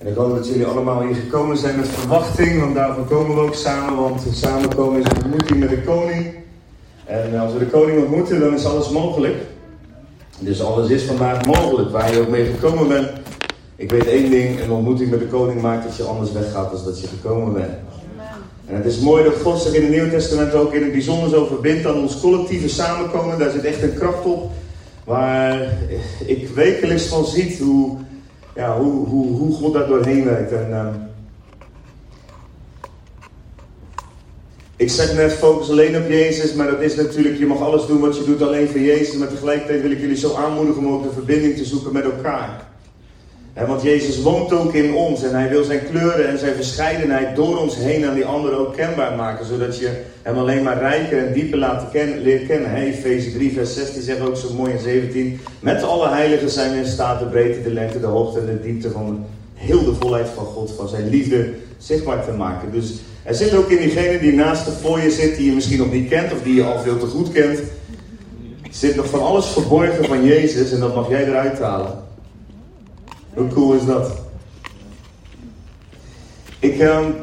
En ik hoop dat jullie allemaal hier gekomen zijn met verwachting, want daarvoor komen we ook samen, want samenkomen is een ontmoeting met de koning. En als we de koning ontmoeten, dan is alles mogelijk. Dus alles is vandaag mogelijk, waar je ook mee gekomen bent. Ik weet één ding, een ontmoeting met de koning maakt dat je anders weggaat dan dat je gekomen bent. En het is mooi dat God zich in het Nieuwe Testament ook in het bijzonder zo verbindt aan ons collectieve samenkomen. Daar zit echt een kracht op, waar ik wekelijks van ziet hoe, ja, hoe, hoe, hoe God daar doorheen werkt. En, uh, ik zeg net, focus alleen op Jezus, maar dat is natuurlijk, je mag alles doen wat je doet alleen voor Jezus. Maar tegelijkertijd wil ik jullie zo aanmoedigen om ook de verbinding te zoeken met elkaar. En want Jezus woont ook in ons en hij wil zijn kleuren en zijn verscheidenheid door ons heen aan die anderen ook kenbaar maken. Zodat je hem alleen maar rijker en dieper laat kennen, leert kennen. Efeze 3 vers 16 zegt ook zo mooi in 17. Met alle heiligen zijn we in staat de breedte, de lengte, de hoogte en de diepte van heel de volheid van God, van zijn liefde zichtbaar te maken. Dus er zit ook in diegene die naast de voor je zit, die je misschien nog niet kent of die je al veel te goed kent. Zit nog van alles verborgen van Jezus en dat mag jij eruit halen. Hoe cool is dat? Ik um,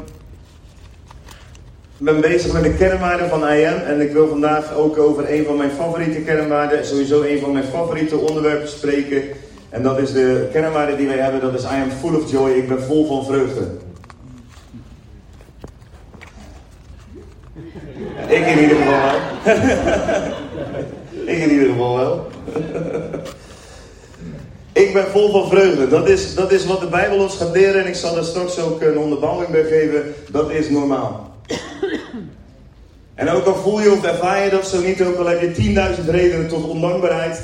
ben bezig met de kernwaarden van IM en ik wil vandaag ook over een van mijn favoriete kernwaarden, sowieso een van mijn favoriete onderwerpen spreken. En dat is de kernwaarde die wij hebben, dat is I am full of joy, ik ben vol van vreugde. ik in ieder geval wel. ik in ieder geval wel. Ik ben vol van vreugde. Dat is, dat is wat de Bijbel ons gaat leren. En ik zal er straks ook een onderbouwing bij geven. Dat is normaal. En ook al voel je of ervaar je dat zo niet, ook al heb je 10.000 redenen tot ondankbaarheid.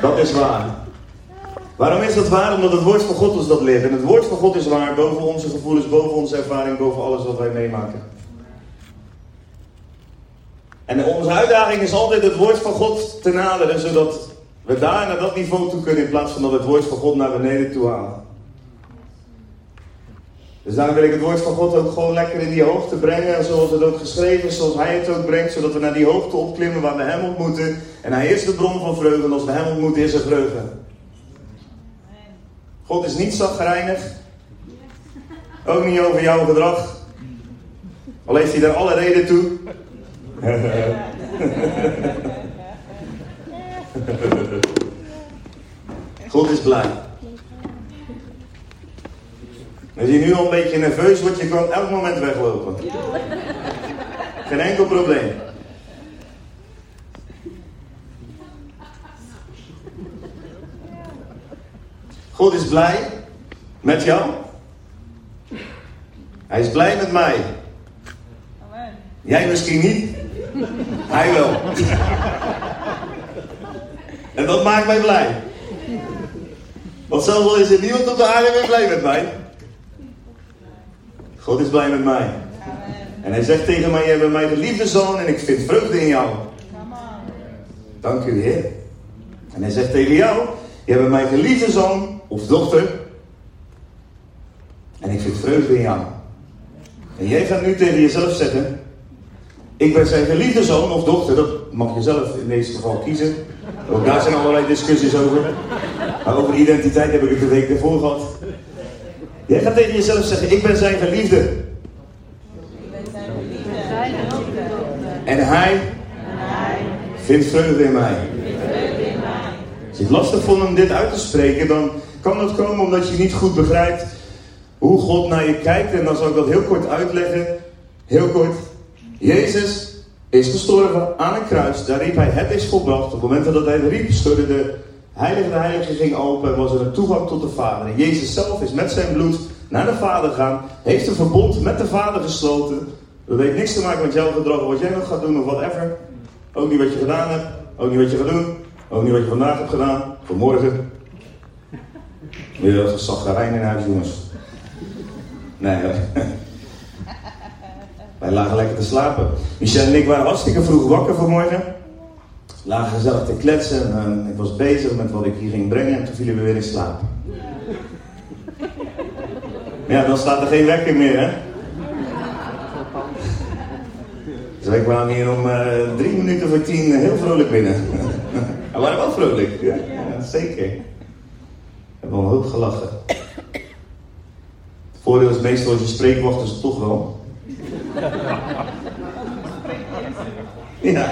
Dat is waar. Waarom is dat waar? Omdat het woord van God ons dat leert. En het woord van God is waar boven onze gevoelens, boven onze ervaring, boven alles wat wij meemaken. En onze uitdaging is altijd het woord van God te naderen, zodat we daar naar dat niveau toe kunnen in plaats van dat het woord van God naar beneden toe halen. Dus daarom wil ik het woord van God ook gewoon lekker in die hoogte brengen, zoals het ook geschreven is, zoals Hij het ook brengt, zodat we naar die hoogte opklimmen waar we Hem ontmoeten. En Hij is de bron van vreugde, en als we Hem ontmoeten is er vreugde. God is niet zagrijnig, ook niet over jouw gedrag, al heeft Hij daar alle reden toe. God is blij. Als je nu al een beetje nerveus wordt, je kan elk moment weglopen. Geen enkel probleem. God is blij met jou. Hij is blij met mij. Jij misschien niet. Hij wel. en dat maakt mij blij. Want zelfs al is er niemand op de aarde weer blij met mij. God is blij met mij. En hij zegt tegen mij, jij bent mijn geliefde zoon en ik vind vreugde in jou. Dank u Heer. En hij zegt tegen jou, jij bent mijn geliefde zoon of dochter. En ik vind vreugde in jou. En jij gaat nu tegen jezelf zeggen, ik ben zijn geliefde zoon of dochter, dat mag je zelf in deze geval kiezen. Ook daar zijn allerlei discussies over. Maar over identiteit heb ik het de week ervoor gehad. Jij gaat tegen jezelf zeggen, ik ben zijn geliefde. En hij vindt vreugde in mij. Als je het lastig vond om dit uit te spreken, dan kan dat komen omdat je niet goed begrijpt hoe God naar je kijkt. En dan zal ik dat heel kort uitleggen. Heel kort. Jezus is gestorven aan een kruis. Daar riep hij, het is volbracht. Op het moment dat hij riep, schudde de heilige de heilige ging open en was er een toegang tot de Vader. En Jezus zelf is met zijn bloed naar de Vader gegaan. Heeft een verbond met de Vader gesloten. Dat heeft niks te maken met jouw gedrag, wat jij nog gaat doen of whatever. Ook niet wat je gedaan hebt. Ook niet wat je gaat doen. Ook niet wat je vandaag hebt gedaan. Vanmorgen. Weer een zaggerijn in huis, jongens. Nee, wij lagen lekker te slapen. Michel en ik waren hartstikke vroeg wakker vanmorgen. Lagen gezellig te kletsen. En ik was bezig met wat ik hier ging brengen. En toen vielen we weer in slaap. Ja, dan staat er geen wekker meer, hè? Dus wij kwamen hier om uh, drie minuten voor tien heel vrolijk binnen. We waren wel vrolijk, ja, ja zeker. Hebben we een hoop gelachen. Het voordeel is meestal als je spreekt, wachten ze toch wel. Ja.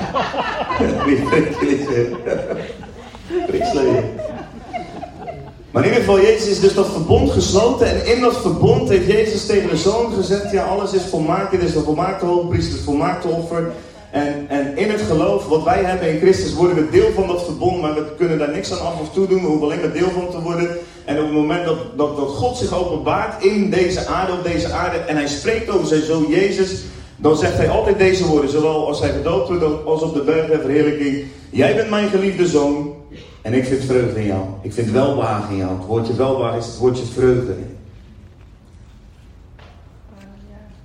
Maar in ieder geval, Jezus is dus dat verbond gesloten. En in dat verbond heeft Jezus tegen de zoon gezegd: Ja, alles is volmaakt. Dit is de volmaakte hoogpriester, het volmaakte offer. En, en in het geloof wat wij hebben in Christus worden we deel van dat verbond, maar we kunnen daar niks aan af of toe doen. We hoeven alleen maar deel van te worden. En op het moment dat, dat, dat God zich openbaart in deze aarde, op deze aarde, en hij spreekt over zijn zoon Jezus, dan zegt hij altijd deze woorden, zowel als hij gedoopt wordt als op de berg der verheerlijking. Jij bent mijn geliefde zoon en ik vind vreugde in jou. Ik vind welwagen in jou. Het woordje welwagen is het woordje vreugde.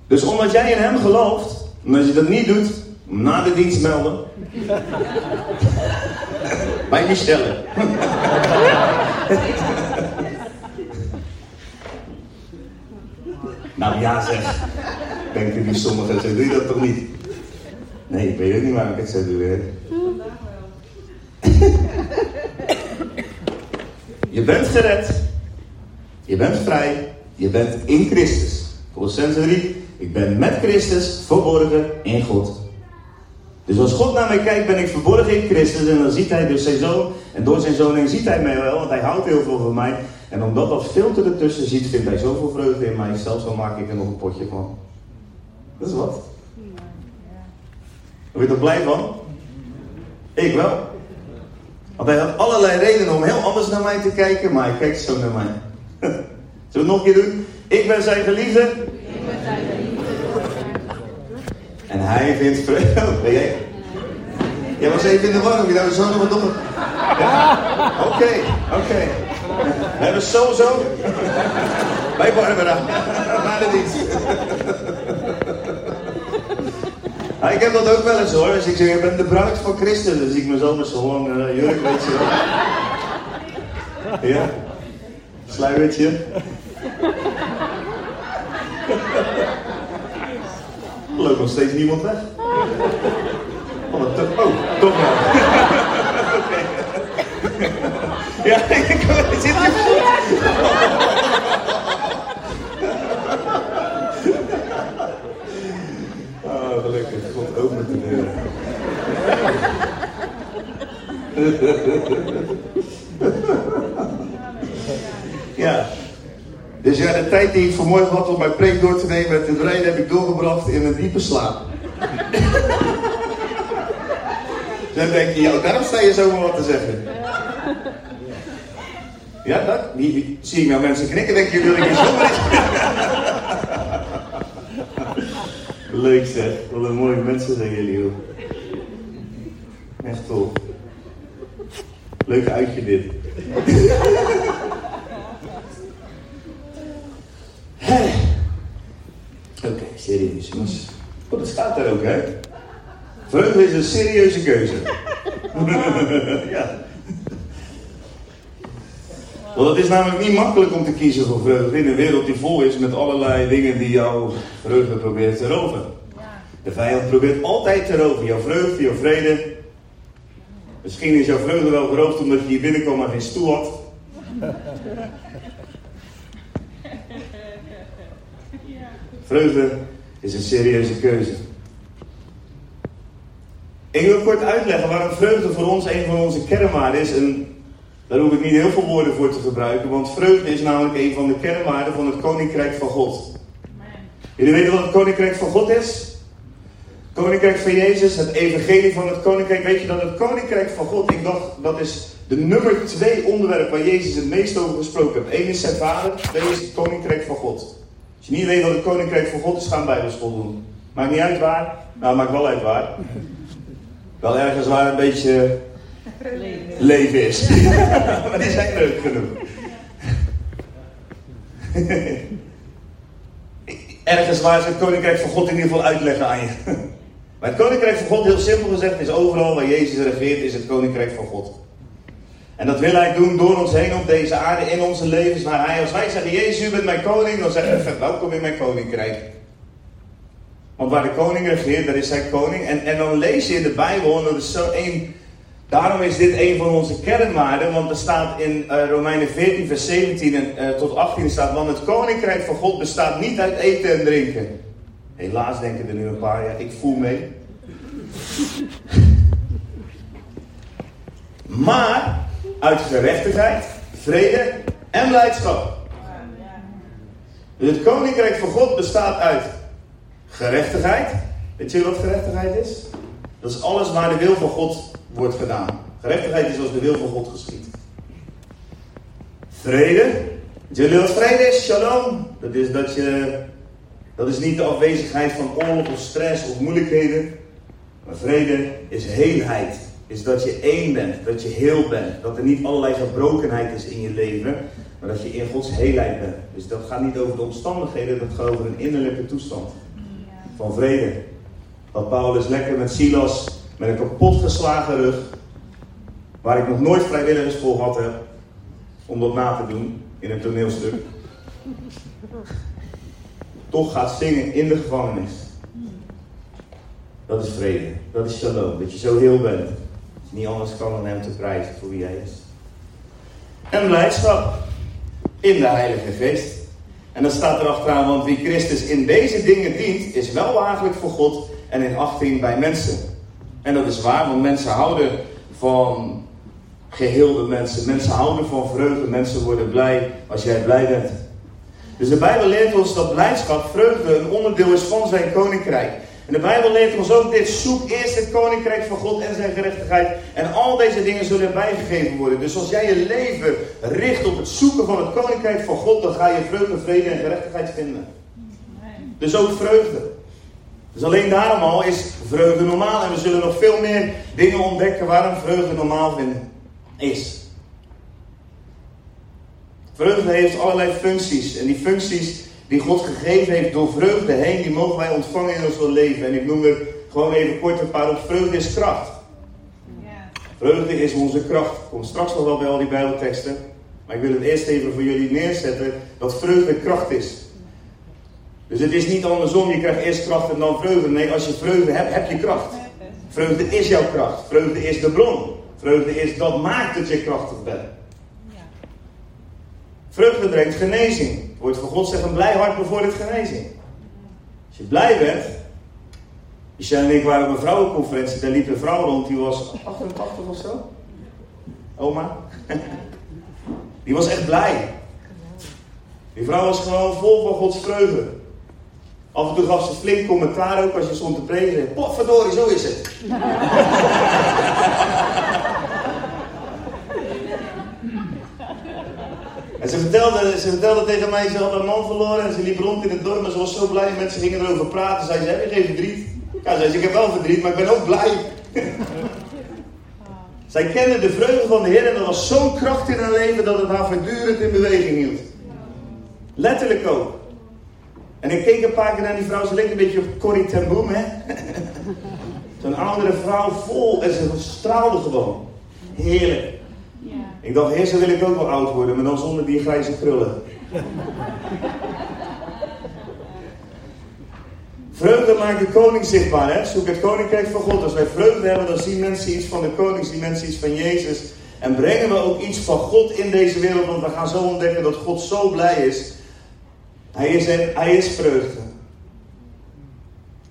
Dus omdat jij in hem gelooft, en als je dat niet doet, na de dienst melden. Bij Michelle. nou ja zeg. Denken die sommigen, zo doe dat toch niet? Nee, ik weet ook niet waarom ik het. Hè? je bent gered. Je bent vrij. Je bent in Christus. Colossense 3. Ik ben met Christus verborgen in God. Dus als God naar mij kijkt, ben ik verborgen in Christus. En dan ziet hij dus zijn zoon. En door zijn zoon ziet hij mij wel, want hij houdt heel veel van mij. En omdat dat filter ertussen ziet, vindt hij zoveel vreugde in mij. Zelfs al maak ik er nog een potje van. Dat is wat. Word je er blij van? Ik wel. Want hij had allerlei redenen om heel anders naar mij te kijken, maar hij kijkt zo naar mij. Zullen we het nog een keer doen? Ik ben zijn geliefde. Ik ben zijn geliefde. En hij vindt vreugde. Ben jij? Was even in de war, je nou zo nog wat doen. Oké, oké. We hebben sowieso bij Barbara. Na de dienst. ik heb dat ook wel eens hoor. Als ik zeg, ik ben de bruid van Christus, zie ik mezelf met zo'n lang uh, jurk, weet je. Ja, sluiertje. Loopt nog steeds niemand weg. Oh, wat oh toch wel. Ja, ik zit hier. God opent de deur. ja. Dus ja, de tijd die ik vanmorgen had om mijn preek door te nemen met de rijden heb ik doorgebracht in een diepe slaap. Dan denk je, ja, daarom sta je zomaar wat te zeggen. Ja, dat? Die, zie ik nou mensen knikken, denk je, wil ik je zomaar Leuk zeg, wat een mooie mensen zijn jullie. Echt tof. Leuk uitje dit. Oké, okay, serieus jongens. Oh, dat staat daar ook hè. Vreugde is een serieuze keuze. ja. Want het is namelijk niet makkelijk om te kiezen voor vreugde in een wereld die vol is met allerlei dingen die jouw vreugde probeert te roven. De vijand probeert altijd te roven. Jouw vreugde, jouw vrede. Misschien is jouw vreugde wel geroofd omdat je hier binnenkwam maar geen stoel had. Vreugde is een serieuze keuze. Ik wil kort uitleggen waarom vreugde voor ons een van onze kernwaarden is. En daar hoef ik niet heel veel woorden voor te gebruiken, want vreugde is namelijk een van de kernwaarden van het Koninkrijk van God. Jullie weten wat het Koninkrijk van God is? Koninkrijk van Jezus, het evangelie van het Koninkrijk. Weet je dat het Koninkrijk van God, ik dacht, dat is de nummer twee onderwerp waar Jezus het meest over gesproken heeft. Eén is zijn vader, twee is het Koninkrijk van God. Als je niet weet wat het Koninkrijk van God is, ga een Bijbelschool doen. Maakt niet uit waar, nou maakt wel uit waar. Wel ergens waar een beetje leven is. maar die zijn leuk genoeg. Ergens waar ze het koninkrijk van God in ieder geval uitleggen aan je. Maar het koninkrijk van God, heel simpel gezegd, is overal waar Jezus regeert, is het koninkrijk van God. En dat wil hij doen door ons heen op deze aarde, in onze levens. Waar hij, als wij zeggen, Jezus, u bent mijn koning, dan zeggen we, welkom in mijn koninkrijk. Want waar de koning regeert, daar is hij koning. En, en dan lees je in de Bijbel, en dat is zo één Daarom is dit een van onze kernwaarden, want er staat in uh, Romeinen 14, vers 17 en, uh, tot 18 staat, want het koninkrijk van God bestaat niet uit eten en drinken. Helaas denken er nu een paar, ja, ik voel mee. maar uit gerechtigheid, vrede en blijdschap. Dus het koninkrijk van God bestaat uit gerechtigheid. Weet je wat gerechtigheid is? Dat is alles waar de wil van God wordt gedaan. Gerechtigheid is als de wil van God geschiet. Vrede. Jullie wat vrede is? Shalom. Dat is dat je. Dat is niet de afwezigheid van oorlog of stress of moeilijkheden. Maar vrede is heelheid. Is dat je één bent, dat je heel bent. Dat er niet allerlei gebrokenheid is in je leven, maar dat je in Gods heelheid bent. Dus dat gaat niet over de omstandigheden, dat gaat over een innerlijke toestand van vrede. Dat Paulus lekker met Silas met een kapotgeslagen rug, waar ik nog nooit vrijwilligers voor gehad heb, om dat na te doen in een toneelstuk, toch gaat zingen in de gevangenis. Dat is vrede, dat is shalom, dat je zo heel bent. Dat je niet anders kan dan hem te prijzen voor wie hij is. En blijdschap in de Heilige Geest. En dan staat er achteraan, want wie Christus in deze dingen dient, is wel waaglijk voor God en in achting bij mensen. En dat is waar, want mensen houden van geheelde mensen. Mensen houden van vreugde. Mensen worden blij als jij blij bent. Dus de Bijbel leert ons dat blijdschap, vreugde, een onderdeel is van zijn koninkrijk. De Bijbel leert ons ook dit: zoek eerst het koninkrijk van God en zijn gerechtigheid. En al deze dingen zullen erbij gegeven worden. Dus als jij je leven richt op het zoeken van het koninkrijk van God, dan ga je vreugde, vrede en gerechtigheid vinden. Dus ook vreugde. Dus alleen daarom al is vreugde normaal. En we zullen nog veel meer dingen ontdekken waarom vreugde normaal is. Vreugde heeft allerlei functies. En die functies die God gegeven heeft door vreugde heen, die mogen wij ontvangen in ons leven. En ik noem er gewoon even kort een paar op. Vreugde is kracht. Vreugde is onze kracht. Ik kom straks nog wel bij al die Bijbelteksten. Maar ik wil het eerst even voor jullie neerzetten dat vreugde kracht is. Dus het is niet andersom, je krijgt eerst kracht en dan vreugde. Nee, als je vreugde hebt, heb je kracht. Vreugde is jouw kracht. Vreugde is de bron. Vreugde is, dat maakt dat je krachtig bent. Vreugde brengt genezing. Woord van God zegt een blij hart bevordert genezing. Als je blij bent. Michel en ik waren op een vrouwenconferentie. Daar liep een vrouw rond. Die was 88 of zo. Oma. Die was echt blij. Die vrouw was gewoon vol van Gods vreugde. Af en toe gaf ze flink commentaar ook als je stond te preken. Potverdorie, zo is het. en ze vertelde, ze vertelde tegen mij, ze had haar man verloren en ze liep rond in het dorp en ze was zo blij. Mensen gingen erover praten. Zei ze, heb je geen verdriet? Ja, zei ze, ik heb wel verdriet, maar ik ben ook blij. Zij kende de vreugde van de Heer en er was zo'n kracht in haar leven dat het haar voortdurend in beweging hield. Letterlijk ook. En ik keek een paar keer naar die vrouw, ze leek een beetje op Corrie ten Boom, hè. Zo'n oudere vrouw vol en ze straalde gewoon. Heerlijk. Ik dacht, eerst wil ik ook wel oud worden, maar dan zonder die grijze krullen. Vreugde maakt de koning zichtbaar, hè? Zoek het koninkrijk van God. Als wij vreugde hebben, dan zien mensen iets van de koning, zien mensen iets van Jezus. En brengen we ook iets van God in deze wereld, want we gaan zo ontdekken dat God zo blij is hij is, hij is vreugde.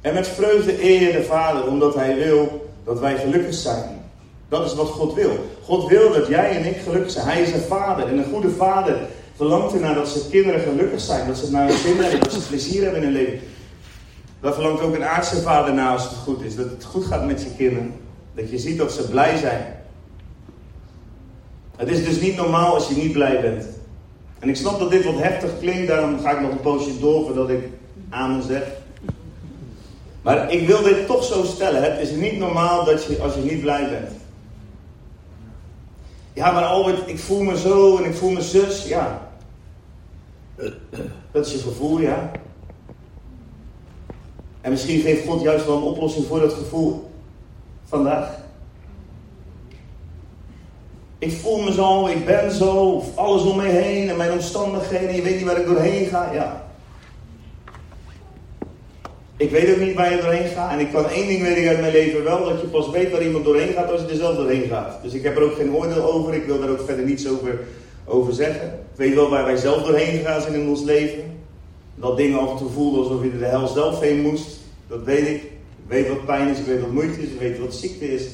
En met vreugde eer je de Vader, omdat Hij wil dat wij gelukkig zijn. Dat is wat God wil. God wil dat jij en ik gelukkig zijn. Hij is een vader. En een goede vader verlangt ernaar dat zijn kinderen gelukkig zijn. Dat ze naar hun zin hebben. Dat ze plezier hebben in hun leven. Dat verlangt ook een aardse vader naar als het goed is. Dat het goed gaat met je kinderen. Dat je ziet dat ze blij zijn. Het is dus niet normaal als je niet blij bent. En ik snap dat dit wat heftig klinkt, daarom ga ik nog een poosje door voordat ik aan zeg. Maar ik wil dit toch zo stellen. Het is niet normaal dat je, als je niet blij bent. Ja, maar Albert, ik voel me zo en ik voel me zus. Ja. Dat is je gevoel, ja. En misschien geeft God juist wel een oplossing voor dat gevoel vandaag. Ik voel me zo, ik ben zo, alles om me heen en mijn omstandigheden, je weet niet waar ik doorheen ga. Ja. Ik weet ook niet waar je doorheen gaat. En ik kan één ding weten uit mijn leven wel, dat je pas weet waar iemand doorheen gaat als je er zelf doorheen gaat. Dus ik heb er ook geen oordeel over. Ik wil daar ook verder niets over, over zeggen. Ik weet wel waar wij zelf doorheen gegaan zijn in ons leven. Dat dingen af en toe voelden alsof je er de hel zelf heen moest. Dat weet ik. Ik weet wat pijn is, ik weet wat moeite is, ik weet wat ziekte is. Ik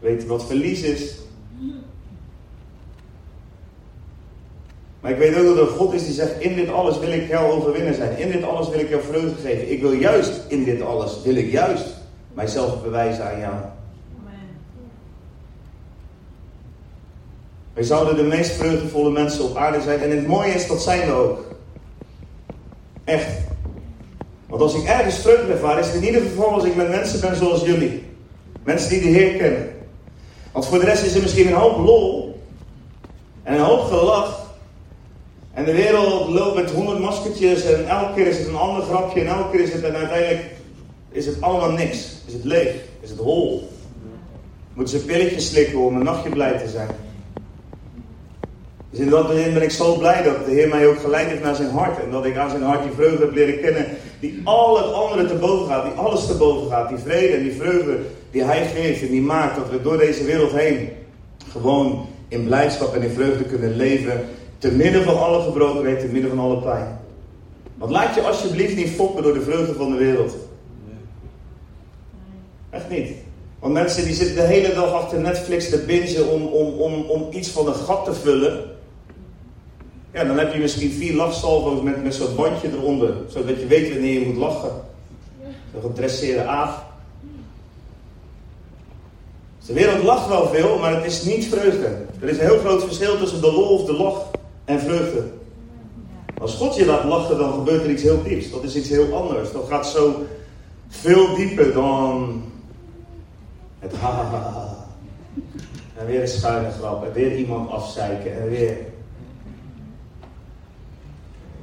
weet wat verlies is. Maar ik weet ook dat er God is die zegt, in dit alles wil ik jou overwinnen zijn. In dit alles wil ik jou vreugde geven. Ik wil juist in dit alles, wil ik juist mijzelf bewijzen aan jou. Wij zouden de meest vreugdevolle mensen op aarde zijn. En het mooie is, dat zijn we ook. Echt. Want als ik ergens vreugde ervaar, is het in ieder geval als ik met mensen ben zoals jullie. Mensen die de Heer kennen. Want voor de rest is er misschien een hoop lol. En een hoop gelach. En de wereld loopt met honderd maskertjes en elke keer is het een ander grapje en elke keer is het en uiteindelijk is het allemaal niks. Is het leeg, is het hol. Moeten ze pilletjes slikken om een nachtje blij te zijn. Dus in dat zin ben ik zo blij dat de Heer mij ook geleid heeft naar zijn hart. En dat ik aan zijn hart die vreugde heb leren kennen. Die al het andere te boven gaat. Die alles te boven gaat. Die vrede en die vreugde die hij geeft. En die maakt dat we door deze wereld heen gewoon in blijdschap en in vreugde kunnen leven. Te midden van alle gebrokenheid, te midden van alle pijn. Want laat je alsjeblieft niet foppen door de vreugde van de wereld. Echt niet. Want mensen die zitten de hele dag achter Netflix te bingen om, om, om, om iets van een gat te vullen. Ja, dan heb je misschien vier lachsalvo's met, met zo'n bandje eronder. Zodat je weet wanneer je moet lachen. Zo'n gedresseerde aaf. De wereld lacht wel veel, maar het is niet vreugde. Er is een heel groot verschil tussen de lol of de lach en vreugde. Als God je laat lachen, dan gebeurt er iets heel dieps. Dat is iets heel anders. Dat gaat zo veel dieper dan het ha ha ha. En weer een schuine grap. En weer iemand afzeiken. En weer.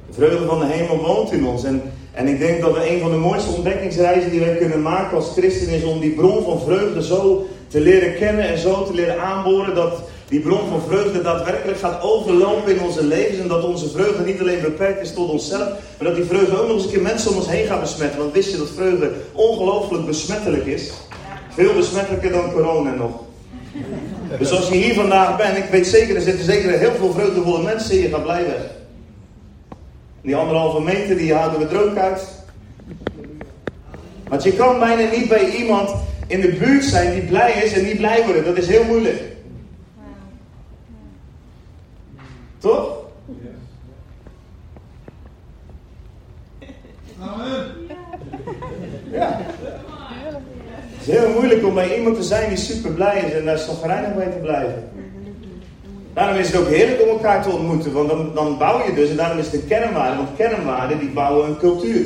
De vreugde van de hemel woont in ons. En, en ik denk dat we een van de mooiste ontdekkingsreizen die wij kunnen maken als christen is om die bron van vreugde zo te leren kennen en zo te leren aanboren dat die bron van vreugde daadwerkelijk gaat overlopen in onze levens. En dat onze vreugde niet alleen beperkt is tot onszelf, maar dat die vreugde ook nog eens een keer mensen om ons heen gaat besmetten. Want wist je dat vreugde ongelooflijk besmettelijk is? Veel besmettelijker dan corona nog. Dus als je hier vandaag bent, ik weet zeker, er zitten zeker heel veel vreugdevolle mensen in, je gaat blij weg. Die anderhalve meter, die houden we droog uit. Want je kan bijna niet bij iemand in de buurt zijn die blij is en niet blij worden. Dat is heel moeilijk. Toch? Amen. Ja. Het is heel moeilijk om bij iemand te zijn die super blij is en daar reinig bij te blijven. Daarom is het ook heerlijk om elkaar te ontmoeten, want dan, dan bouw je dus, en daarom is het een kernwaarde, want kernwaarden die bouwen een cultuur.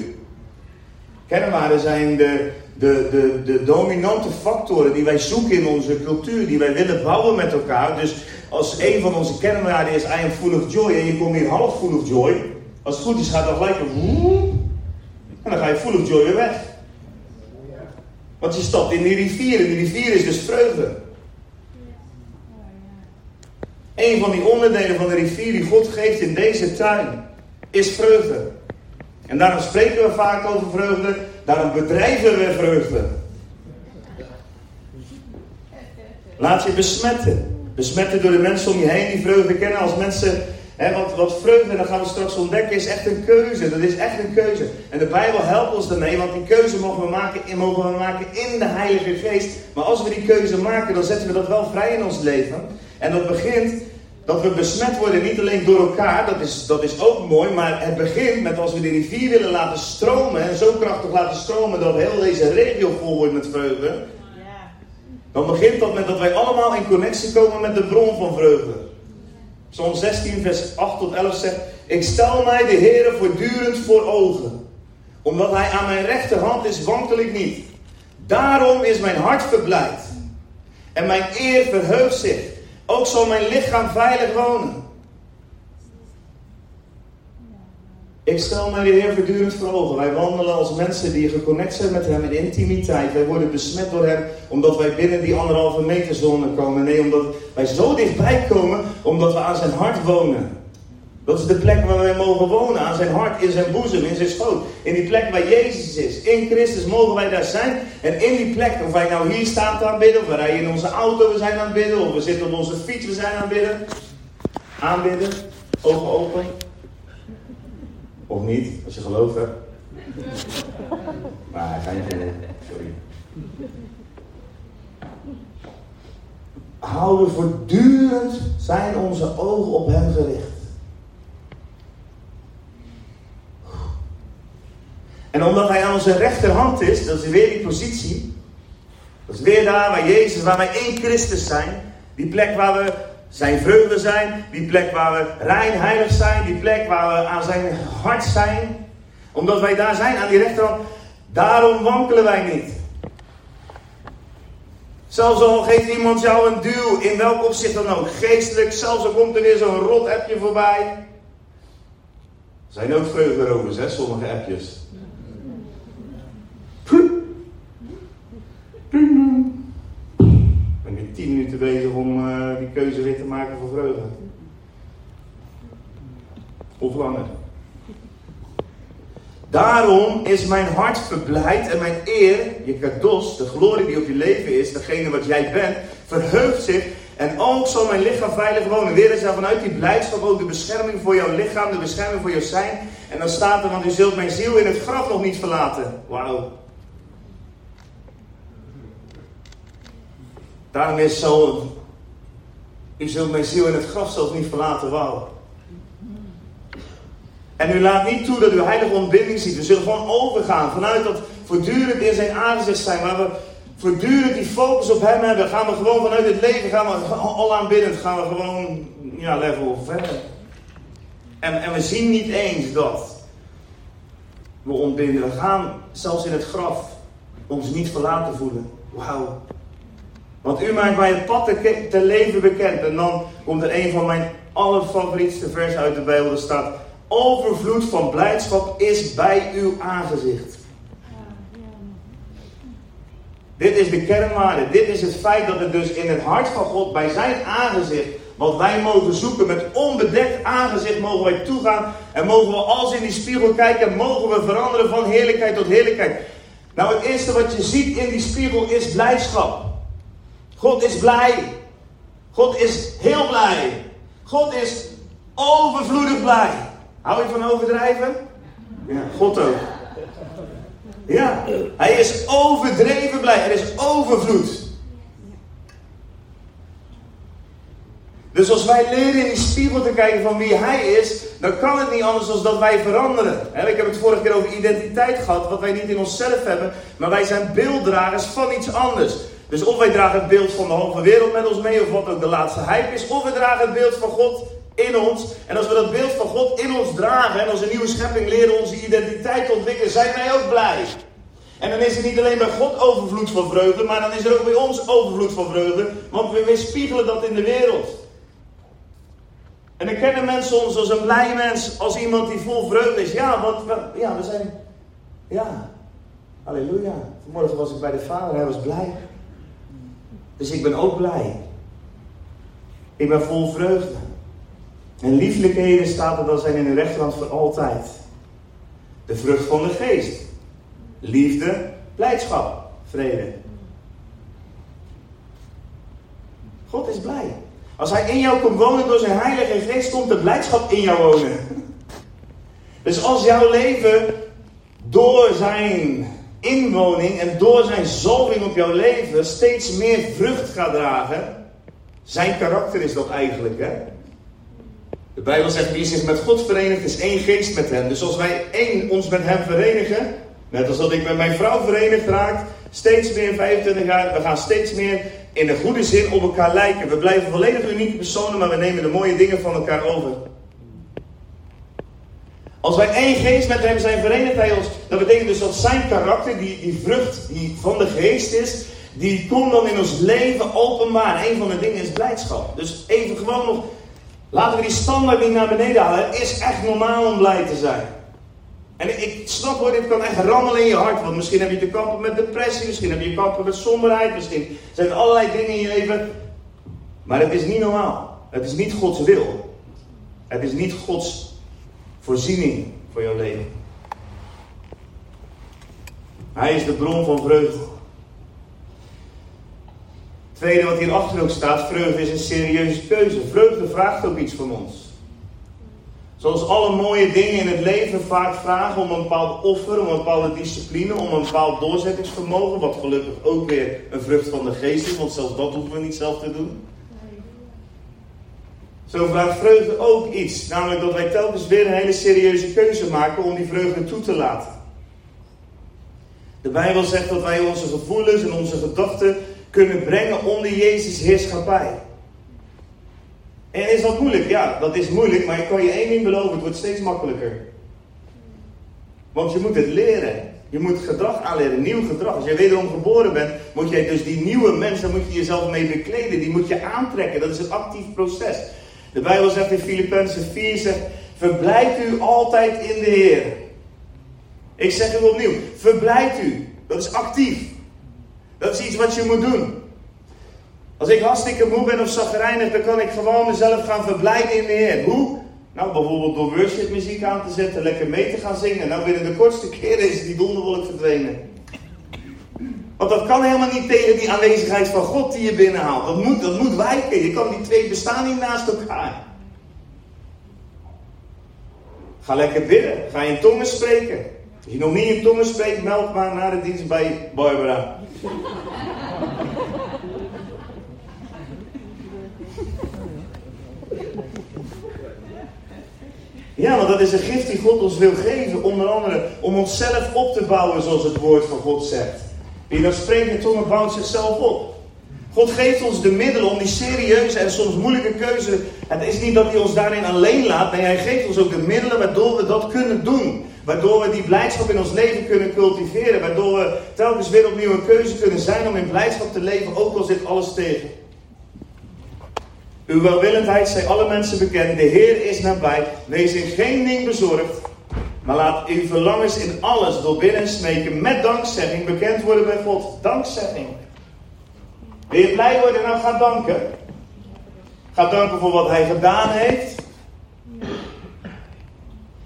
Kernwaarden zijn de, de, de, de dominante factoren die wij zoeken in onze cultuur, die wij willen bouwen met elkaar. Dus als een van onze kernwaarden is I am full of joy en je komt hier half full of joy, als het goed is gaat dan gelijk een en dan ga je full of joy weer weg. Want je stapt in die rivier en die rivier is dus vreugde. Een van die onderdelen van de rivier die God geeft in deze tuin is vreugde. En daarom spreken we vaak over vreugde, daarom bedrijven we vreugde. Laat je besmetten. Besmetten door de mensen om je heen die vreugde kennen. Als mensen, hè, wat, wat vreugde, dat gaan we straks ontdekken, is echt een keuze. Dat is echt een keuze. En de Bijbel helpt ons daarmee, want die keuze mogen we maken, mogen we maken in de Heilige Geest. Maar als we die keuze maken, dan zetten we dat wel vrij in ons leven. En dat begint dat we besmet worden niet alleen door elkaar, dat is, dat is ook mooi, maar het begint met als we de rivier willen laten stromen en zo krachtig laten stromen dat heel deze regio vol wordt met vreugde. Dan begint dat met dat wij allemaal in connectie komen met de bron van vreugde. Psalm 16, vers 8 tot 11 zegt: Ik stel mij de Heer voortdurend voor ogen. Omdat Hij aan mijn rechterhand is, wankel ik niet. Daarom is mijn hart verblijd. En mijn eer verheugt zich. Ook zal mijn lichaam veilig wonen. Ik stel mij de Heer voortdurend voor ogen. Wij wandelen als mensen die geconnect zijn met Hem in intimiteit. Wij worden besmet door Hem omdat wij binnen die anderhalve meter zone komen. Nee, omdat wij zo dichtbij komen omdat we aan zijn hart wonen. Dat is de plek waar wij mogen wonen, aan zijn hart, in zijn boezem, in zijn schoot. In die plek waar Jezus is. In Christus mogen wij daar zijn. En in die plek, of wij nou hier staan te aanbidden, of we rijden in onze auto, we zijn aan het bidden, of we zitten op onze fiets, we zijn aan het bidden. Aanbidden, ogen open. Of niet, als je gelooft hebt. Maar hij je niet. Sorry. Houden voortdurend zijn onze ogen op hem gericht. En omdat hij aan onze rechterhand is, dat is weer die positie. Dat is weer daar waar Jezus, waar wij één Christus zijn. Die plek waar we zijn vreugde zijn. Die plek waar we rein heilig zijn. Die plek waar we aan zijn hart zijn. Omdat wij daar zijn, aan die rechterhand. Daarom wankelen wij niet. Zelfs al geeft iemand jou een duw, in welk opzicht dan ook, geestelijk, zelfs al komt er weer zo'n rot appje voorbij. Er zijn ook vreugderovers, hè, sommige appjes. Ik ben nu tien minuten bezig om uh, die keuze weer te maken voor vreugde. Of langer. Daarom is mijn hart verblijd en mijn eer, je kados, de glorie die op je leven is, degene wat jij bent, verheugt zich. En ook zal mijn lichaam veilig wonen. Weer is vanuit die blijdschap ook de bescherming voor jouw lichaam, de bescherming voor jouw zijn. En dan staat er, want u zult mijn ziel in het graf nog niet verlaten. Wauw. Daarom is zo, u zult mijn ziel in het graf zelfs niet verlaten. Wauw. En u laat niet toe dat u heilige ontbinding ziet. We zullen gewoon overgaan vanuit dat voortdurend in zijn aangezicht zijn. Waar we voortdurend die focus op hem hebben. Gaan we gewoon vanuit het leven, gaan we al aanbiddend, gaan we gewoon ja, level verder. En, en we zien niet eens dat we ontbinden. We gaan zelfs in het graf ons niet verlaten voelen. Wauw. Want u maakt mij het pad te, leven bekend. En dan komt er een van mijn allerfavorietste versen uit de Bijbel. Er staat overvloed van blijdschap is bij uw aangezicht. Dit is de kernwaarde. Dit is het feit dat het dus in het hart van God, bij zijn aangezicht, wat wij mogen zoeken, met onbedekt aangezicht mogen wij toegaan. En mogen we als in die spiegel kijken en mogen we veranderen van heerlijkheid tot heerlijkheid. Nou, het eerste wat je ziet in die spiegel is blijdschap. God is blij. God is heel blij. God is overvloedig blij. Hou je van overdrijven? Ja, God ook. Ja, hij is overdreven blij. Er is overvloed. Dus als wij leren in die spiegel te kijken van wie hij is, dan kan het niet anders dan dat wij veranderen. Ik heb het vorige keer over identiteit gehad, wat wij niet in onszelf hebben, maar wij zijn beelddragers van iets anders. Dus of wij dragen het beeld van de halve wereld met ons mee, of wat ook de laatste hype is, of we dragen het beeld van God in ons. En als we dat beeld van God in ons dragen en als een nieuwe schepping leren onze identiteit te ontwikkelen, zijn wij ook blij. En dan is er niet alleen bij God overvloed van vreugde, maar dan is er ook bij ons overvloed van vreugde, want we weerspiegelen dat in de wereld. En dan kennen mensen ons als een blij mens, als iemand die vol vreugde is. Ja, want we, ja, we zijn, ja, halleluja. Vanmorgen was ik bij de vader, hij was blij. Dus ik ben ook blij. Ik ben vol vreugde. En lieflijkheden staat er dat zijn in de rechterhand voor altijd. De vrucht van de geest. Liefde, blijdschap, vrede. God is blij. Als hij in jou komt wonen door zijn heilige geest, komt de blijdschap in jou wonen. Dus als jouw leven door zijn inwoning en door zijn zalving op jouw leven steeds meer vrucht gaat dragen. Zijn karakter is dat eigenlijk, hè? De Bijbel zegt, wie is met God verenigd, is één geest met hem. Dus als wij één ons met hem verenigen, net als dat ik met mijn vrouw verenigd raak, steeds meer 25 jaar, we gaan steeds meer in de goede zin op elkaar lijken. We blijven volledig unieke personen, maar we nemen de mooie dingen van elkaar over. Als wij één geest met hem zijn verenigd, hij ons, dat betekent dus dat zijn karakter, die, die vrucht die van de geest is, die komt dan in ons leven openbaar. Een van de dingen is blijdschap. Dus even gewoon nog, laten we die standaard niet naar beneden halen. Het is echt normaal om blij te zijn. En ik snap hoor, dit kan echt rammelen in je hart. Want misschien heb je te kampen met depressie, misschien heb je te kampen met somberheid, misschien zijn er allerlei dingen in je leven. Maar het is niet normaal. Het is niet Gods wil. Het is niet Gods voorziening voor jouw leven. Hij is de bron van vreugde. Tweede wat hier achter ook staat, vreugde is een serieuze keuze. Vreugde vraagt ook iets van ons. Zoals alle mooie dingen in het leven vaak vragen om een bepaald offer, om een bepaalde discipline, om een bepaald doorzettingsvermogen, wat gelukkig ook weer een vrucht van de geest is, want zelfs dat hoeven we niet zelf te doen. Zo vraagt vreugde ook iets, namelijk dat wij telkens weer een hele serieuze keuze maken om die vreugde toe te laten. De Bijbel zegt dat wij onze gevoelens en onze gedachten kunnen brengen onder Jezus' heerschappij. En is dat moeilijk? Ja, dat is moeilijk, maar ik kan je één ding beloven, het wordt steeds makkelijker. Want je moet het leren. Je moet gedrag aanleren, nieuw gedrag. Als jij wederom geboren bent, moet jij dus die nieuwe mens, daar moet je jezelf mee bekleden. Die moet je aantrekken. Dat is een actief proces. De Bijbel zegt in Filippenzen 4, zegt, verblijd u altijd in de Heer. Ik zeg u opnieuw, verblijd u. Dat is actief. Dat is iets wat je moet doen. Als ik hartstikke moe ben of zagrijnig, dan kan ik gewoon mezelf gaan verblijden in de Heer. Hoe? Nou, bijvoorbeeld door worshipmuziek aan te zetten, lekker mee te gaan zingen. Nou, binnen de kortste keren is die donderwolk verdwenen. Want dat kan helemaal niet tegen die aanwezigheid van God die je binnenhaalt. Dat moet, dat moet wijken. Je kan die twee bestaan niet naast elkaar. Ga lekker bidden. Ga in tongen spreken. Als je nog niet in tongen spreekt, meld maar naar de dienst bij Barbara. Ja, want dat is een gift die God ons wil geven. Onder andere om onszelf op te bouwen, zoals het woord van God zegt. Wie dan spreekt in tongen bouwt zichzelf op. God geeft ons de middelen om die serieuze en soms moeilijke keuze. Het is niet dat hij ons daarin alleen laat. Nee, hij geeft ons ook de middelen waardoor we dat kunnen doen. Waardoor we die blijdschap in ons leven kunnen cultiveren. Waardoor we telkens weer opnieuw een keuze kunnen zijn om in blijdschap te leven, ook al zit alles tegen. Uw welwillendheid zij alle mensen bekend. De Heer is nabij. Wees in geen ding bezorgd. Maar laat uw verlangens in alles door binnen smeken met dankzegging bekend worden bij God. Dankzegging. Wil je blij worden? Nou, ga danken. Ga danken voor wat hij gedaan heeft.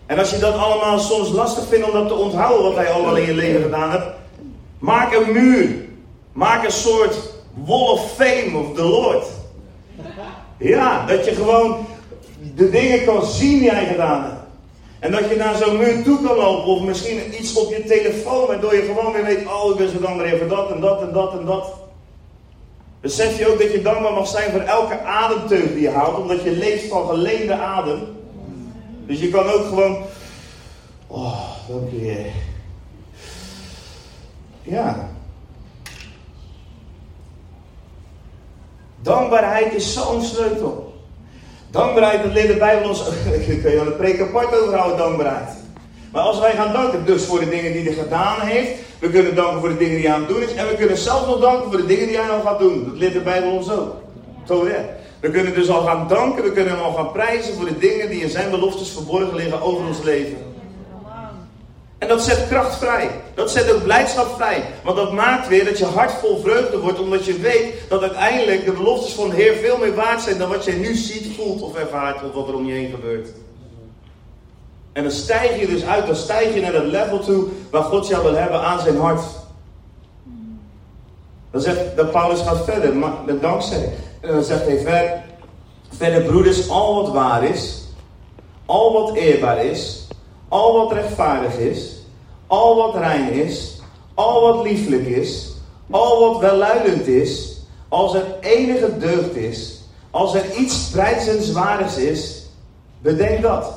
En als je dat allemaal soms lastig vindt om dat te onthouden, wat hij allemaal in je leven gedaan hebt, maak een muur. Maak een soort wall of fame of the Lord. Ja, dat je gewoon de dingen kan zien die hij gedaan heeft. En dat je naar zo'n muur toe kan lopen, of misschien iets op je telefoon, waardoor je gewoon weer weet: oh, ik ben zo dankbaar voor dat en dat en dat en dat. Besef je ook dat je dankbaar mag zijn voor elke ademteug die je haalt, omdat je leeft van geleende adem. Dus je kan ook gewoon. Oh, dank je. Ja. Dankbaarheid is zo'n sleutel. Dankbaarheid, dat leert de Bijbel ons. Ik kan je een preek apart overhouden, dankbaarheid. Maar als wij gaan danken, dus voor de dingen die hij gedaan heeft. We kunnen danken voor de dingen die hij aan het doen is. En we kunnen zelfs nog danken voor de dingen die hij nog gaat doen. Dat leert de Bijbel ons ook. Zo ja. We kunnen dus al gaan danken, we kunnen hem al gaan prijzen voor de dingen die in zijn beloftes verborgen liggen over ons leven. En dat zet kracht vrij. Dat zet ook blijdschap vrij. Want dat maakt weer dat je hart vol vreugde wordt, omdat je weet dat uiteindelijk de beloftes van de Heer veel meer waard zijn dan wat je nu ziet, voelt of ervaart of wat er om je heen gebeurt. En dan stijg je dus uit, dan stijg je naar dat level toe waar God jou wil hebben aan zijn hart. Dan zegt dat Paulus gaat verder, maar dankzij. En dan zegt hij verder, verder broeders, al wat waar is, al wat eerbaar is, al wat rechtvaardig is, al wat rein is, al wat lieflijk is, al wat welluidend is, als er enige deugd is, als er iets prijzenswaardigs is, bedenk dat.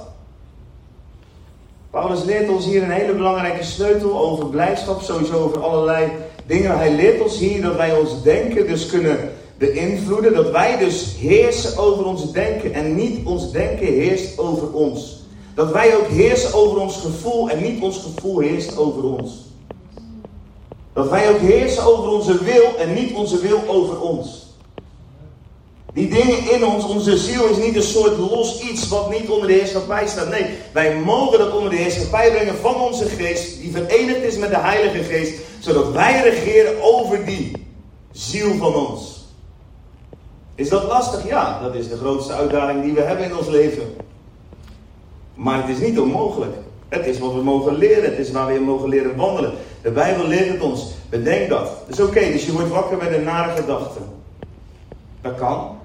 Paulus leert ons hier een hele belangrijke sleutel over blijdschap, sowieso over allerlei dingen. Hij leert ons hier dat wij ons denken dus kunnen beïnvloeden, dat wij dus heersen over ons denken en niet ons denken heerst over ons. Dat wij ook heersen over ons gevoel en niet ons gevoel heerst over ons. Dat wij ook heersen over onze wil en niet onze wil over ons. Die dingen in ons, onze ziel is niet een soort los iets wat niet onder de heerschappij staat. Nee, wij mogen dat onder de heerschappij brengen van onze geest, die verenigd is met de Heilige Geest, zodat wij regeren over die ziel van ons. Is dat lastig? Ja, dat is de grootste uitdaging die we hebben in ons leven. Maar het is niet onmogelijk. Het is wat we mogen leren. Het is waar we in mogen leren wandelen. De Bijbel leert het ons. Bedenk dat. Dus oké, dus je wordt wakker met een nare gedachte. Dat kan.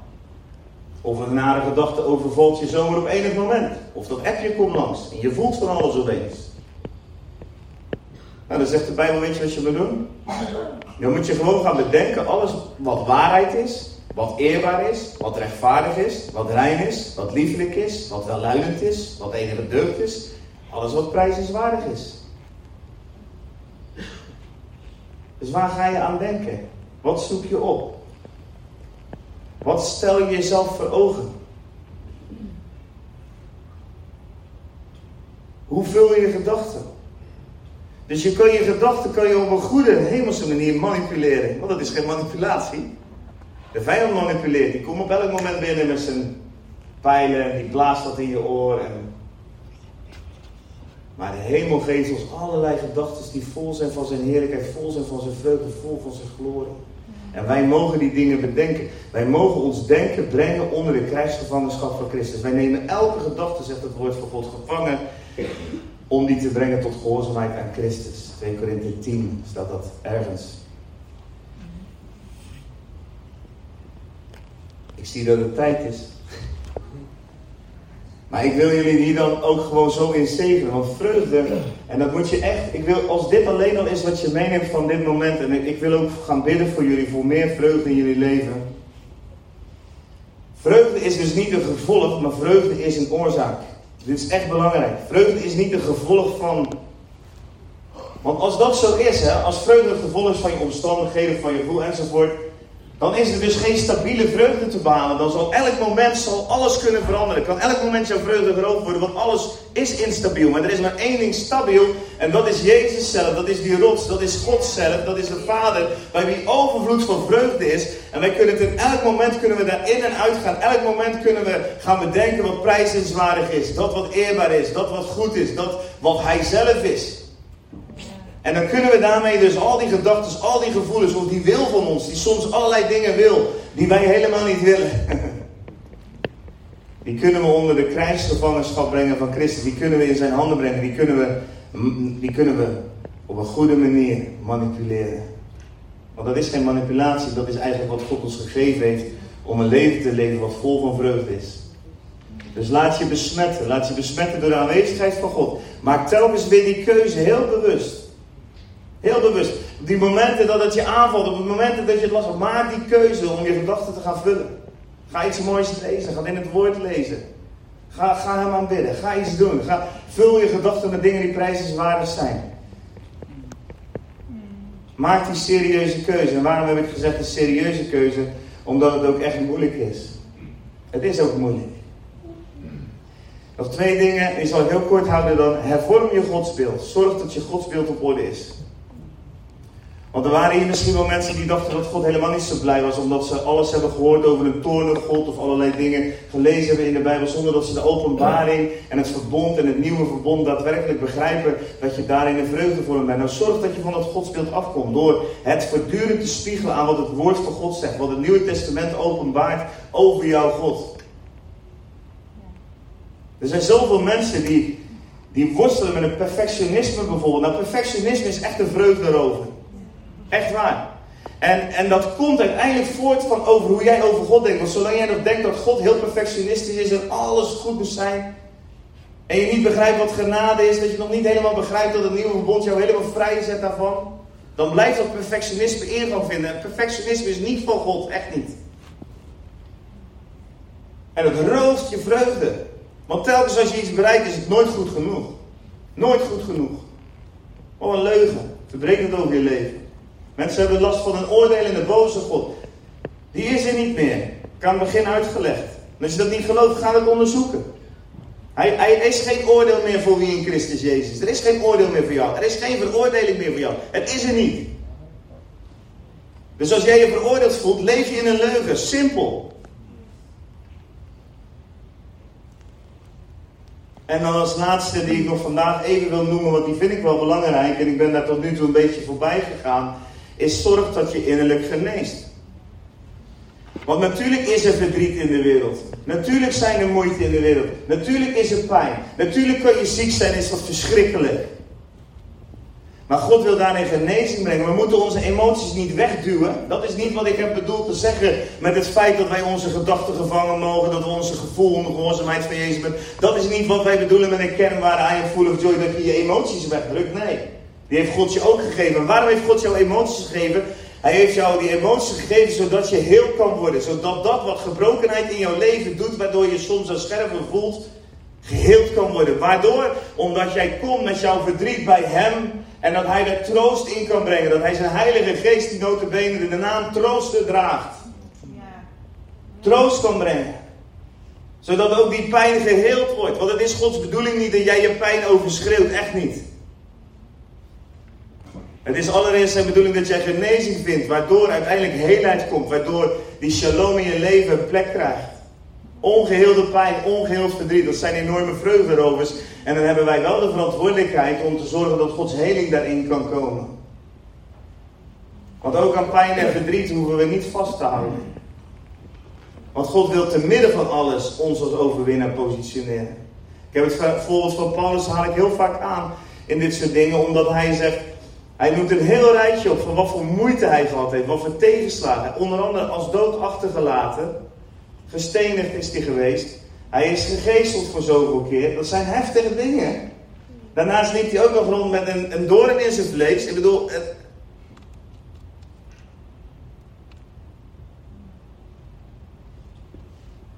Of een nare gedachte overvalt je zomaar op enig moment. Of dat appje komt langs en je voelt van alles opeens. Nou, dan zegt de Bijbel, weet je wat je moet doen? Dan moet je gewoon gaan bedenken, alles wat waarheid is, wat eerbaar is, wat rechtvaardig is, wat rein is, wat liefelijk is, wat welluidend is, wat enige deugd is. Alles wat prijzenswaardig is. Dus waar ga je aan denken? Wat zoek je op? Wat stel je jezelf voor ogen? Hoe vul je gedachten? Dus je kan je gedachten kan je op een goede hemelse manier manipuleren. Want dat is geen manipulatie. De vijand manipuleert. Die komt op elk moment binnen met zijn pijlen. Die blaast dat in je oor. En... Maar de hemel geeft ons allerlei gedachten die vol zijn van zijn heerlijkheid. Vol zijn van zijn vreugde. Vol van zijn glorie. En wij mogen die dingen bedenken. Wij mogen ons denken brengen onder de krijgsgevangenschap van Christus. Wij nemen elke gedachte, zegt het woord van God, gevangen. Om die te brengen tot gehoorzaamheid aan Christus. 2 Korinthe 10 staat dat ergens. Dat het tijd is. Maar ik wil jullie hier dan ook gewoon zo in zegenen. Want vreugde, en dat moet je echt, ik wil, als dit alleen al is wat je meeneemt van dit moment. En ik, wil ook gaan bidden voor jullie, voor meer vreugde in jullie leven. Vreugde is dus niet een gevolg, maar vreugde is een oorzaak. Dit is echt belangrijk. Vreugde is niet een gevolg van. Want als dat zo is, hè, als vreugde het gevolg is van je omstandigheden, van je gevoel enzovoort, dan is er dus geen stabiele vreugde te behalen. Dan zal elk moment zal alles kunnen veranderen. Kan elk moment jouw vreugde groot worden, want alles is instabiel. Maar er is maar één ding stabiel en dat is Jezus zelf. Dat is die rots, dat is God zelf, dat is de Vader. Bij wie overvloed van vreugde is. En wij kunnen het in elk moment kunnen we daar in en uit gaan. Elk moment kunnen we gaan bedenken wat prijzenswaardig is. Dat wat eerbaar is, dat wat goed is, dat wat Hij zelf is. En dan kunnen we daarmee dus al die gedachten, al die gevoelens, of die wil van ons, die soms allerlei dingen wil, die wij helemaal niet willen. Die kunnen we onder de krijgsgevangenschap brengen van Christus. Die kunnen we in zijn handen brengen. Die kunnen we, die kunnen we op een goede manier manipuleren. Want dat is geen manipulatie, dat is eigenlijk wat God ons gegeven heeft om een leven te leven wat vol van vreugde is. Dus laat je besmetten. Laat je besmetten door de aanwezigheid van God. Maak telkens weer die keuze heel bewust. Heel bewust. Die momenten dat het je aanvalt, op de momenten dat je het last hebt, maak die keuze om je gedachten te gaan vullen. Ga iets moois lezen, ga in het woord lezen. Ga, ga hem aanbidden, ga iets doen. Ga, vul je gedachten met dingen die prijzenswaardig zijn. Maak die serieuze keuze. En waarom heb ik gezegd een serieuze keuze? Omdat het ook echt moeilijk is. Het is ook moeilijk. Nog twee dingen, ik zal het heel kort houden dan. Hervorm je godsbeeld. Zorg dat je godsbeeld op orde is. Want er waren hier misschien wel mensen die dachten dat God helemaal niet zo blij was, omdat ze alles hebben gehoord over een toornige God of allerlei dingen gelezen hebben in de Bijbel, zonder dat ze de openbaring en het verbond en het nieuwe verbond daadwerkelijk begrijpen dat je daarin een vreugde voor hem bent. Nou, zorg dat je van dat godsbeeld afkomt door het voortdurend te spiegelen aan wat het woord van God zegt, wat het Nieuwe Testament openbaart over jouw God. Er zijn zoveel mensen die, die worstelen met een perfectionisme bijvoorbeeld. Nou, perfectionisme is echt een vreugde erover. Echt waar. En, en dat komt uiteindelijk voort van over hoe jij over God denkt. Want zolang jij nog denkt dat God heel perfectionistisch is en alles goed moet zijn. En je niet begrijpt wat genade is, dat je nog niet helemaal begrijpt dat het nieuwe verbond jou helemaal vrij zet daarvan. Dan blijft dat perfectionisme ingang vinden. En perfectionisme is niet van God, echt niet. En het rooft je vreugde. Want telkens als je iets bereikt is het nooit goed genoeg. Nooit goed genoeg. Oh, een leugen. Verbreekt het over je leven. Mensen hebben last van een oordelende boze God. Die is er niet meer. Ik begin uitgelegd. Als je dat niet gelooft, ga het onderzoeken. Hij, hij is geen oordeel meer voor wie in Christus Jezus. Er is geen oordeel meer voor jou. Er is geen veroordeling meer voor jou. Het is er niet. Dus als jij je veroordeeld voelt, leef je in een leugen. Simpel. En dan als laatste die ik nog vandaag even wil noemen, want die vind ik wel belangrijk. En ik ben daar tot nu toe een beetje voorbij gegaan is zorg dat je innerlijk geneest. Want natuurlijk is er verdriet in de wereld. Natuurlijk zijn er moeite in de wereld. Natuurlijk is er pijn. Natuurlijk kan je ziek zijn, is dat verschrikkelijk. Maar God wil daarin genezing brengen. We moeten onze emoties niet wegduwen. Dat is niet wat ik heb bedoeld te zeggen met het feit dat wij onze gedachten gevangen mogen, dat we onze gevoel onder gehoorzaamheid van Jezus hebben. Dat is niet wat wij bedoelen met een kernwaarde I am full of joy, dat je je emoties wegdrukt. Nee, die heeft God je ook gegeven. waarom heeft God jou emoties gegeven? Hij heeft jou die emoties gegeven zodat je heel kan worden. Zodat dat wat gebrokenheid in jouw leven doet, waardoor je soms zo scherper voelt, geheeld kan worden. Waardoor, omdat jij komt met jouw verdriet bij Hem en dat Hij er troost in kan brengen. Dat Hij zijn Heilige Geest, die notabene de naam trooster draagt. Troost kan brengen. Zodat ook die pijn geheeld wordt. Want het is Gods bedoeling niet dat jij je pijn overschreeuwt. Echt niet. Het is allereerst zijn bedoeling dat jij genezing vindt, waardoor uiteindelijk heelheid komt, waardoor die shalom in je leven een plek krijgt. Ongeheelde pijn, ongeheeld verdriet, dat zijn enorme vreugderovers. En dan hebben wij wel de verantwoordelijkheid om te zorgen dat Gods heling daarin kan komen. Want ook aan pijn en verdriet hoeven we niet vast te houden. Want God wil te midden van alles ons als overwinnaar positioneren. Ik heb het voorbeeld van Paulus haal ik heel vaak aan in dit soort dingen, omdat hij zegt, hij noemt een heel rijtje op van wat voor moeite hij gehad heeft, wat voor tegenslagen. Onder andere als dood achtergelaten, gestenigd is hij geweest. Hij is gegezeld voor zoveel keer. Dat zijn heftige dingen. Daarnaast liep hij ook nog rond met een, een doorn in zijn vlees. Ik bedoel, het...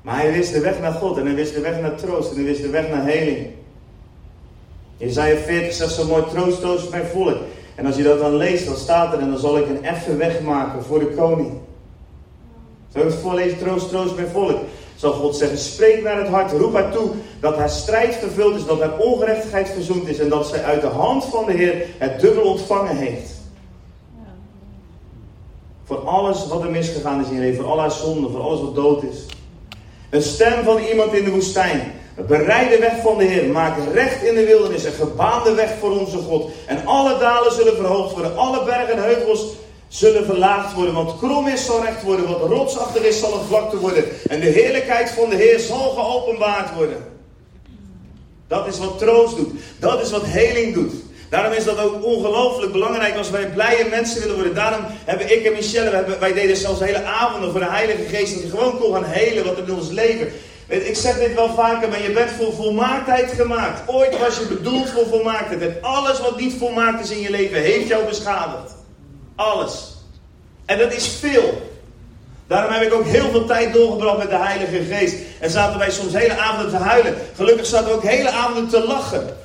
Maar hij wist de weg naar God en hij wist de weg naar troost en hij wist de weg naar heling. Jezaja 40 zegt zo mooi, troost, troost mijn volk. En als je dat dan leest, dan staat er, en dan zal ik een effen weg maken voor de koning. Zo het voorlezen, troost, troost mijn volk. Zal God zeggen, spreek naar het hart, roep haar toe dat haar strijd vervuld is, dat haar ongerechtigheid verzoend is en dat zij uit de hand van de Heer het dubbel ontvangen heeft. Voor alles wat er misgegaan is in je leven, voor al haar zonden, voor alles wat dood is. Een stem van iemand in de woestijn Bereid de weg van de Heer. Maak recht in de wildernis. Een gebaande weg voor onze God. En alle dalen zullen verhoogd worden. Alle bergen en heuvels zullen verlaagd worden. Want krom is zal recht worden. Wat rotsachtig is zal een vlakte worden. En de heerlijkheid van de Heer zal geopenbaard worden. Dat is wat troost doet. Dat is wat heling doet. Daarom is dat ook ongelooflijk belangrijk als wij blije mensen willen worden. Daarom hebben ik en Michelle, wij deden zelfs hele avonden voor de Heilige Geest. Je gewoon kon gaan helen wat er in ons leven ik zeg dit wel vaker, maar je bent voor volmaaktheid gemaakt. Ooit was je bedoeld voor volmaaktheid. En alles wat niet volmaakt is in je leven, heeft jou beschadigd. Alles. En dat is veel. Daarom heb ik ook heel veel tijd doorgebracht met de Heilige Geest. En zaten wij soms hele avonden te huilen. Gelukkig zaten we ook hele avonden te lachen.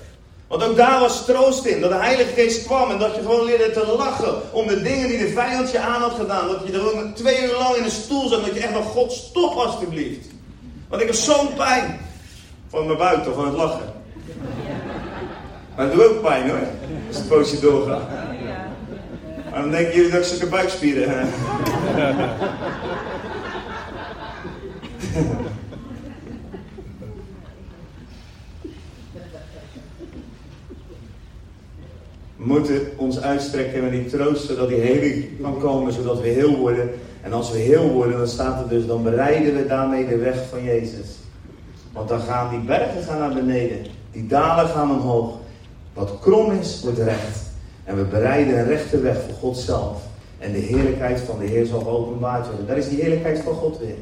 Want ook daar was troost in. Dat de Heilige Geest kwam en dat je gewoon leerde te lachen. Om de dingen die de vijand je aan had gedaan. Dat je er ook twee uur lang in een stoel zat. Dat je echt van God stop alsjeblieft. Want ik heb zo'n pijn. Van mijn buik van het lachen. Maar het doet ook pijn hoor. Als het poosje doorgaat. Maar dan denken jullie dat ik zulke buikspieren heb. We moeten ons uitstrekken met die troost, zodat die heling kan komen, zodat we heel worden en als we heel worden, dan staat er dus, dan bereiden we daarmee de weg van Jezus. Want dan gaan die bergen gaan naar beneden. Die dalen gaan omhoog. Wat krom is, wordt recht. En we bereiden een rechte weg voor God zelf. En de heerlijkheid van de Heer zal geopenbaard worden. Daar is die heerlijkheid van God weer.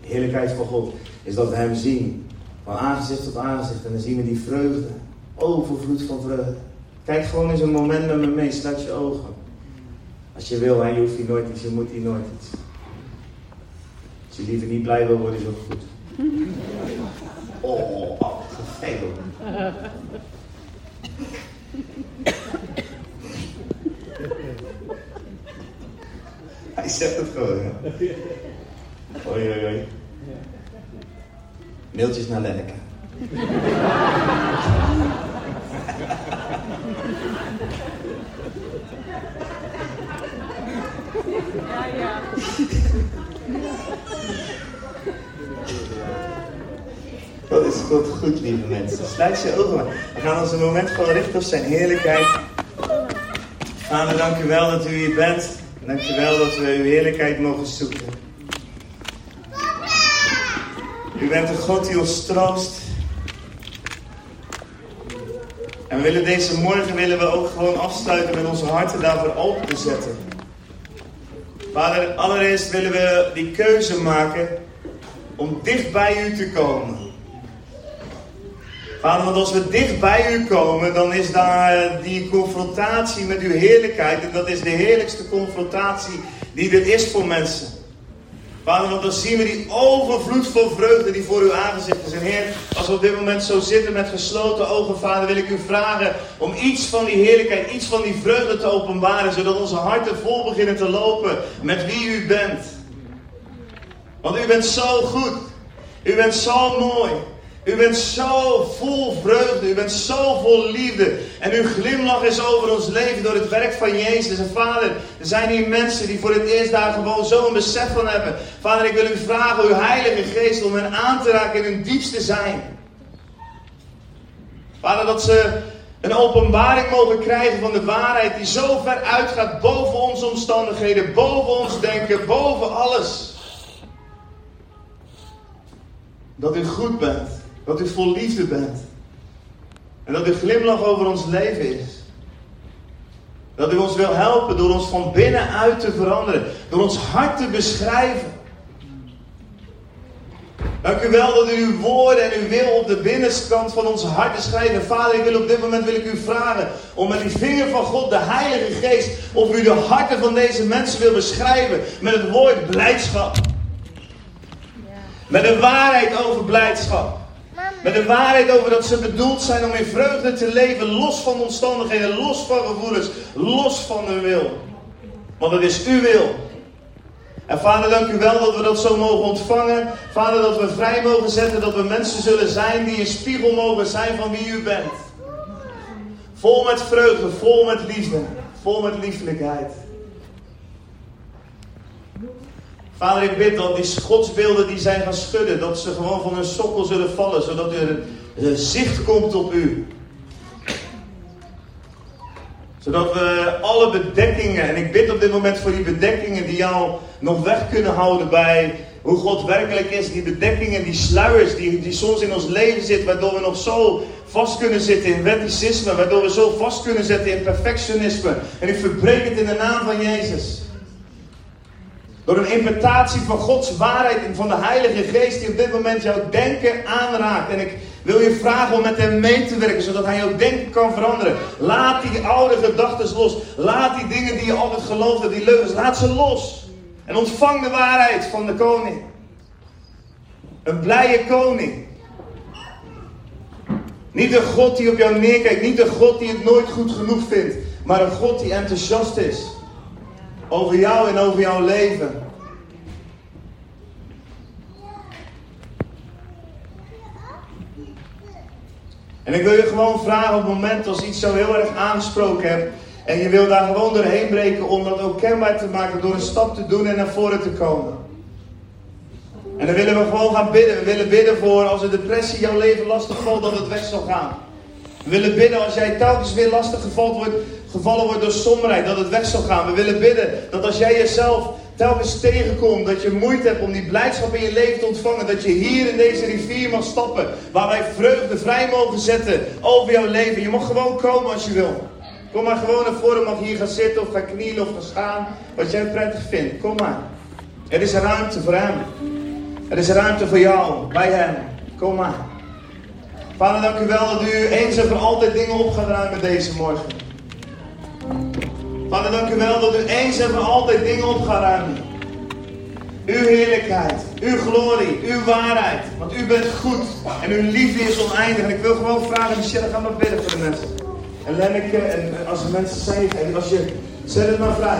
De heerlijkheid van God is dat we Hem zien. Van aangezicht tot aangezicht. En dan zien we die vreugde. Overvloed van vreugde. Kijk gewoon eens een moment met me mee. Sluit je ogen. Als je wil, hè, je hoeft hier nooit iets, je moet hier nooit iets. Als je liever niet blij wil worden, is ook goed. Oh, oh vervelend. Hij zegt het gewoon, hè. Oei, oei, oei. Mailtjes naar Lenneke. Ja. Wat is God goed, lieve mensen. Sluit je ogen We gaan ons een moment gewoon richten op zijn heerlijkheid. Vader, dank u wel dat u hier bent. Dank u wel dat we uw heerlijkheid mogen zoeken. U bent de God die ons troost. En we willen deze morgen willen we ook gewoon afsluiten met onze harten daarvoor open te zetten. Vader, allereerst willen we die keuze maken om dicht bij u te komen. Vader, want als we dicht bij u komen, dan is daar die confrontatie met uw heerlijkheid. En dat is de heerlijkste confrontatie die er is voor mensen. Vader, want dan zien we die overvloed van vreugde die voor uw aangezicht is. En Heer, als we op dit moment zo zitten met gesloten ogen, Vader, wil ik u vragen om iets van die heerlijkheid, iets van die vreugde te openbaren, zodat onze harten vol beginnen te lopen met wie u bent. Want u bent zo goed. U bent zo mooi. U bent zo vol vreugde. U bent zo vol liefde. En uw glimlach is over ons leven door het werk van Jezus. En vader, er zijn hier mensen die voor het eerst daar gewoon zo een besef van hebben. Vader, ik wil u vragen, uw heilige geest, om hen aan te raken in hun diepste zijn. Vader, dat ze een openbaring mogen krijgen van de waarheid die zo ver uitgaat boven onze omstandigheden, boven ons denken, boven alles. Dat u goed bent. Dat u vol liefde bent. En dat u glimlach over ons leven is. Dat u ons wil helpen door ons van binnenuit te veranderen. Door ons hart te beschrijven. Dank u wel dat u uw woorden en uw wil op de binnenkant van onze harten schrijven. Vader, ik wil op dit moment wil ik u vragen om met die vinger van God, de Heilige Geest, of u de harten van deze mensen wil beschrijven met het woord blijdschap. Met de waarheid over blijdschap. Met de waarheid over dat ze bedoeld zijn om in vreugde te leven, los van omstandigheden, los van gevoelens, los van hun wil. Want het is uw wil. En vader, dank u wel dat we dat zo mogen ontvangen. Vader, dat we vrij mogen zetten, dat we mensen zullen zijn die een spiegel mogen zijn van wie u bent. Vol met vreugde, vol met liefde, vol met liefelijkheid. Vader, ik bid dat die godsbeelden die zijn gaan schudden, dat ze gewoon van hun sokkel zullen vallen, zodat er een zicht komt op u. Zodat we alle bedekkingen, en ik bid op dit moment voor die bedekkingen die jou nog weg kunnen houden bij hoe God werkelijk is. Die bedekkingen, die sluiers die, die soms in ons leven zitten, waardoor we nog zo vast kunnen zitten in wetticisme, waardoor we zo vast kunnen zitten in perfectionisme. En ik verbreek het in de naam van Jezus. Door een interpretatie van Gods waarheid en van de Heilige Geest die op dit moment jouw denken aanraakt. En ik wil je vragen om met hem mee te werken, zodat hij jouw denken kan veranderen. Laat die oude gedachten los. Laat die dingen die je altijd geloofde, die leugens, laat ze los. En ontvang de waarheid van de koning. Een blije koning. Niet een God die op jou neerkijkt, niet een God die het nooit goed genoeg vindt, maar een God die enthousiast is over jou en over jouw leven. En ik wil je gewoon vragen op het moment als iets zo heel erg aangesproken hebt. En je wil daar gewoon doorheen breken om dat ook kenbaar te maken door een stap te doen en naar voren te komen. En dan willen we gewoon gaan bidden. We willen bidden voor als de depressie jouw leven lastig valt, dat het weg zal gaan. We willen bidden als jij telkens weer lastig gevallen wordt, gevallen wordt door somberheid, dat het weg zal gaan. We willen bidden dat als jij jezelf telkens tegenkomt, dat je moeite hebt om die blijdschap in je leven te ontvangen, dat je hier in deze rivier mag stappen, waar wij vreugde vrij mogen zetten over jouw leven. Je mag gewoon komen als je wil. Kom maar gewoon naar voren, mag hier gaan zitten of gaan knielen of gaan staan, wat jij prettig vindt. Kom maar. Er is ruimte voor hem. Er is ruimte voor jou, bij hem. Kom maar. Vader, dank u wel dat u eens en voor altijd dingen op gaat ruimen deze morgen. Vader, dank u wel dat u eens en voor altijd dingen op gaat ruimen. Uw heerlijkheid, uw glorie, uw waarheid. Want u bent goed en uw liefde is oneindig. En ik wil gewoon vragen, Michelle, ga maar bidden voor de mensen. En Lenneke, en als de mensen zijn, en als je, zet het maar vrij.